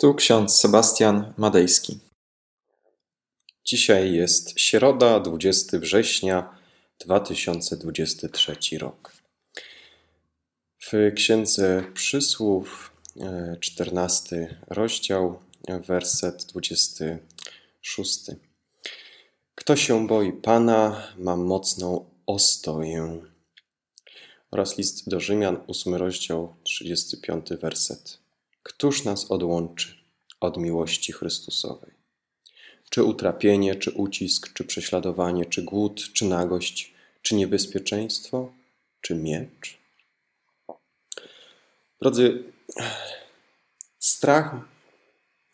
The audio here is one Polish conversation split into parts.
Tu ksiądz Sebastian Madejski. Dzisiaj jest środa, 20 września 2023 rok. W księdze przysłów, 14 rozdział, werset 26. Kto się boi Pana, ma mocną ostoję. Oraz list do Rzymian, 8 rozdział, 35 werset. Któż nas odłączy od miłości Chrystusowej? Czy utrapienie, czy ucisk, czy prześladowanie, czy głód, czy nagość, czy niebezpieczeństwo, czy miecz? Drodzy, strach,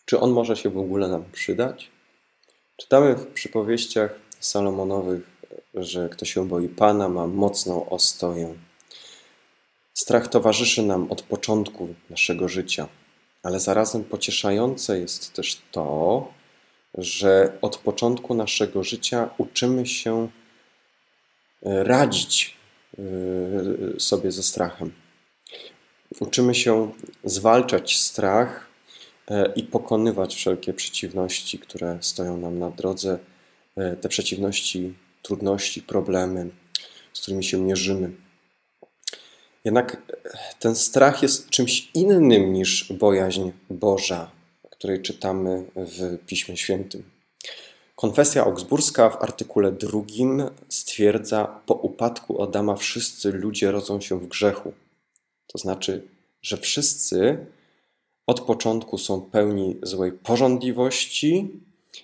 czy on może się w ogóle nam przydać? Czytamy w przypowieściach Salomonowych, że kto się boi Pana, ma mocną ostoję. Strach towarzyszy nam od początku naszego życia ale zarazem pocieszające jest też to, że od początku naszego życia uczymy się e, radzić e, sobie ze strachem. Uczymy się zwalczać strach e, i pokonywać wszelkie przeciwności, które stoją nam na drodze, te przeciwności, trudności, problemy, z którymi się mierzymy. Jednak ten strach jest czymś innym niż bojaźń Boża, której czytamy w Piśmie Świętym. Konfesja augsburska w artykule drugim stwierdza, po upadku Adama wszyscy ludzie rodzą się w grzechu. To znaczy, że wszyscy od początku są pełni złej porządliwości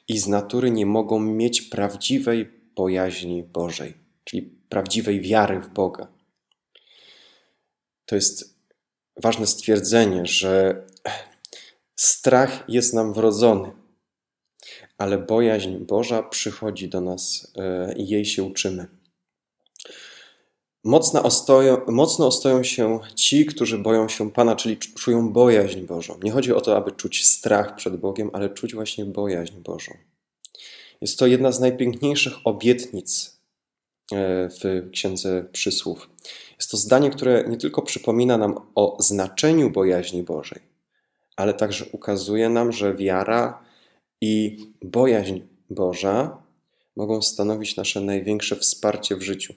i z natury nie mogą mieć prawdziwej bojaźni Bożej, czyli prawdziwej wiary w Boga. To jest ważne stwierdzenie, że strach jest nam wrodzony, ale bojaźń Boża przychodzi do nas e, i jej się uczymy. Mocno ostoją, mocno ostoją się ci, którzy boją się Pana, czyli czują bojaźń Bożą. Nie chodzi o to, aby czuć strach przed Bogiem, ale czuć właśnie bojaźń Bożą. Jest to jedna z najpiękniejszych obietnic e, w Księdze Przysłów. Jest to zdanie, które nie tylko przypomina nam o znaczeniu bojaźni Bożej, ale także ukazuje nam, że wiara i bojaźń Boża mogą stanowić nasze największe wsparcie w życiu.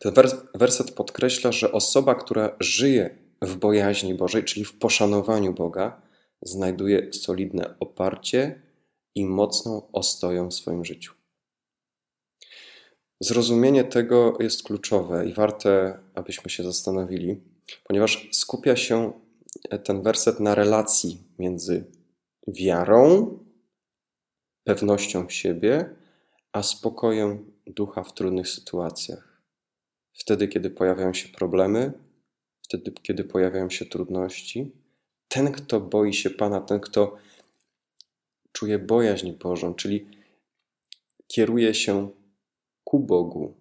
Ten werset podkreśla, że osoba, która żyje w bojaźni Bożej, czyli w poszanowaniu Boga, znajduje solidne oparcie i mocną ostoję w swoim życiu. Zrozumienie tego jest kluczowe i warte, abyśmy się zastanowili, ponieważ skupia się ten werset na relacji między wiarą, pewnością siebie, a spokojem ducha w trudnych sytuacjach. Wtedy, kiedy pojawiają się problemy, wtedy, kiedy pojawiają się trudności, ten, kto boi się Pana, ten, kto czuje bojaźń Bożą, czyli kieruje się ku Bogu,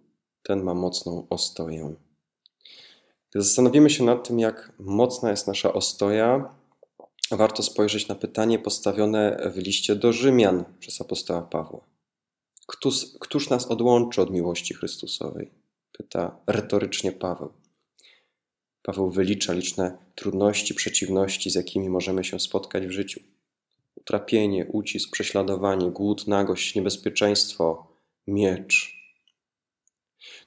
ten ma mocną ostoję. Gdy zastanowimy się nad tym, jak mocna jest nasza ostoja, warto spojrzeć na pytanie postawione w liście do Rzymian przez apostoła Pawła. Któż, któż nas odłączy od miłości Chrystusowej? Pyta retorycznie Paweł. Paweł wylicza liczne trudności, przeciwności, z jakimi możemy się spotkać w życiu. Utrapienie, ucisk, prześladowanie, głód, nagość, niebezpieczeństwo, miecz,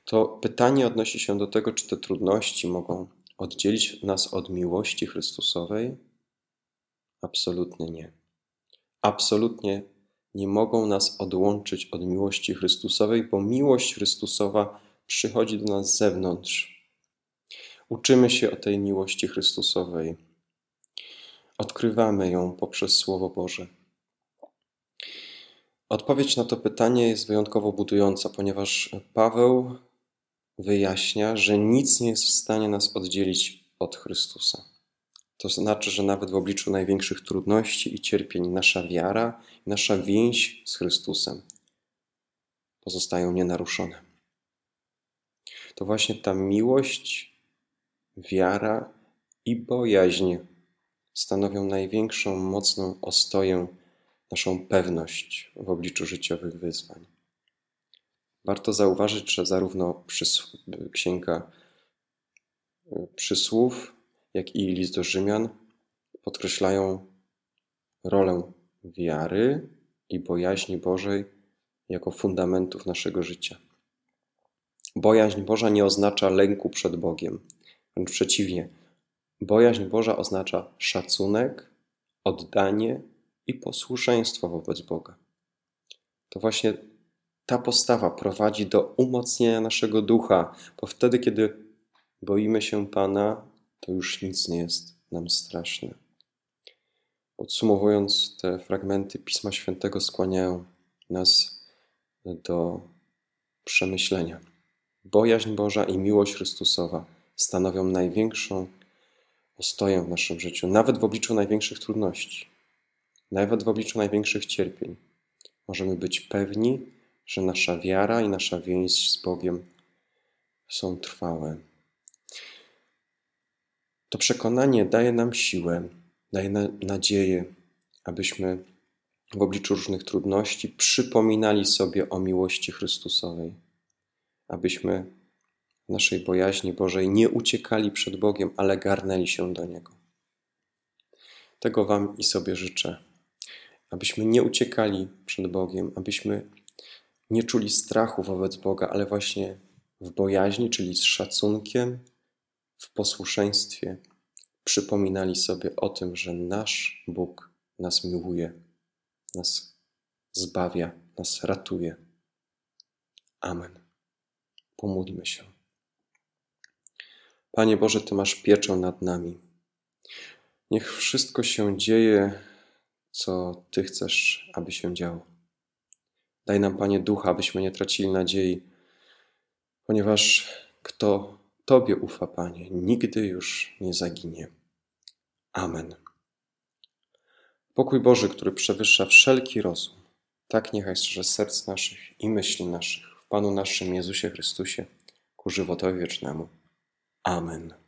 to pytanie odnosi się do tego, czy te trudności mogą oddzielić nas od miłości Chrystusowej? Absolutnie nie. Absolutnie nie mogą nas odłączyć od miłości Chrystusowej, bo miłość Chrystusowa przychodzi do nas z zewnątrz. Uczymy się o tej miłości Chrystusowej. Odkrywamy ją poprzez Słowo Boże. Odpowiedź na to pytanie jest wyjątkowo budująca, ponieważ Paweł wyjaśnia, że nic nie jest w stanie nas oddzielić od Chrystusa. To znaczy, że nawet w obliczu największych trudności i cierpień nasza wiara nasza więź z Chrystusem pozostają nienaruszone. To właśnie ta miłość, wiara i bojaźń stanowią największą mocną ostoję, naszą pewność w obliczu życiowych wyzwań. Warto zauważyć, że zarówno księga y, przysłów, jak i list do Rzymian podkreślają rolę wiary i bojaźni Bożej jako fundamentów naszego życia. Bojaźń Boża nie oznacza lęku przed Bogiem. Wręcz przeciwnie, bojaźń Boża oznacza szacunek, oddanie i posłuszeństwo wobec Boga. To właśnie ta postawa prowadzi do umocnienia naszego ducha, bo wtedy, kiedy boimy się Pana, to już nic nie jest nam straszne. Podsumowując, te fragmenty Pisma Świętego skłaniają nas do przemyślenia. Bojaźń Boża i miłość Chrystusowa stanowią największą ostoję w naszym życiu, nawet w obliczu największych trudności, nawet w obliczu największych cierpień. Możemy być pewni, że nasza wiara i nasza więź z Bogiem są trwałe. To przekonanie daje nam siłę, daje na, nadzieję, abyśmy w obliczu różnych trudności przypominali sobie o miłości Chrystusowej, abyśmy w naszej bojaźni Bożej nie uciekali przed Bogiem, ale garnęli się do Niego. Tego Wam i sobie życzę, abyśmy nie uciekali przed Bogiem, abyśmy nie czuli strachu wobec Boga, ale właśnie w bojaźni, czyli z szacunkiem, w posłuszeństwie, przypominali sobie o tym, że nasz Bóg nas miłuje, nas zbawia, nas ratuje. Amen. Pomódlmy się. Panie Boże, Ty masz pieczę nad nami. Niech wszystko się dzieje, co Ty chcesz, aby się działo. Daj nam, Panie, ducha, abyśmy nie tracili nadziei, ponieważ kto Tobie ufa, Panie, nigdy już nie zaginie. Amen. Pokój Boży, który przewyższa wszelki rozum, tak niechaj strzeże serc naszych i myśli naszych w Panu naszym Jezusie Chrystusie ku żywotowi wiecznemu. Amen.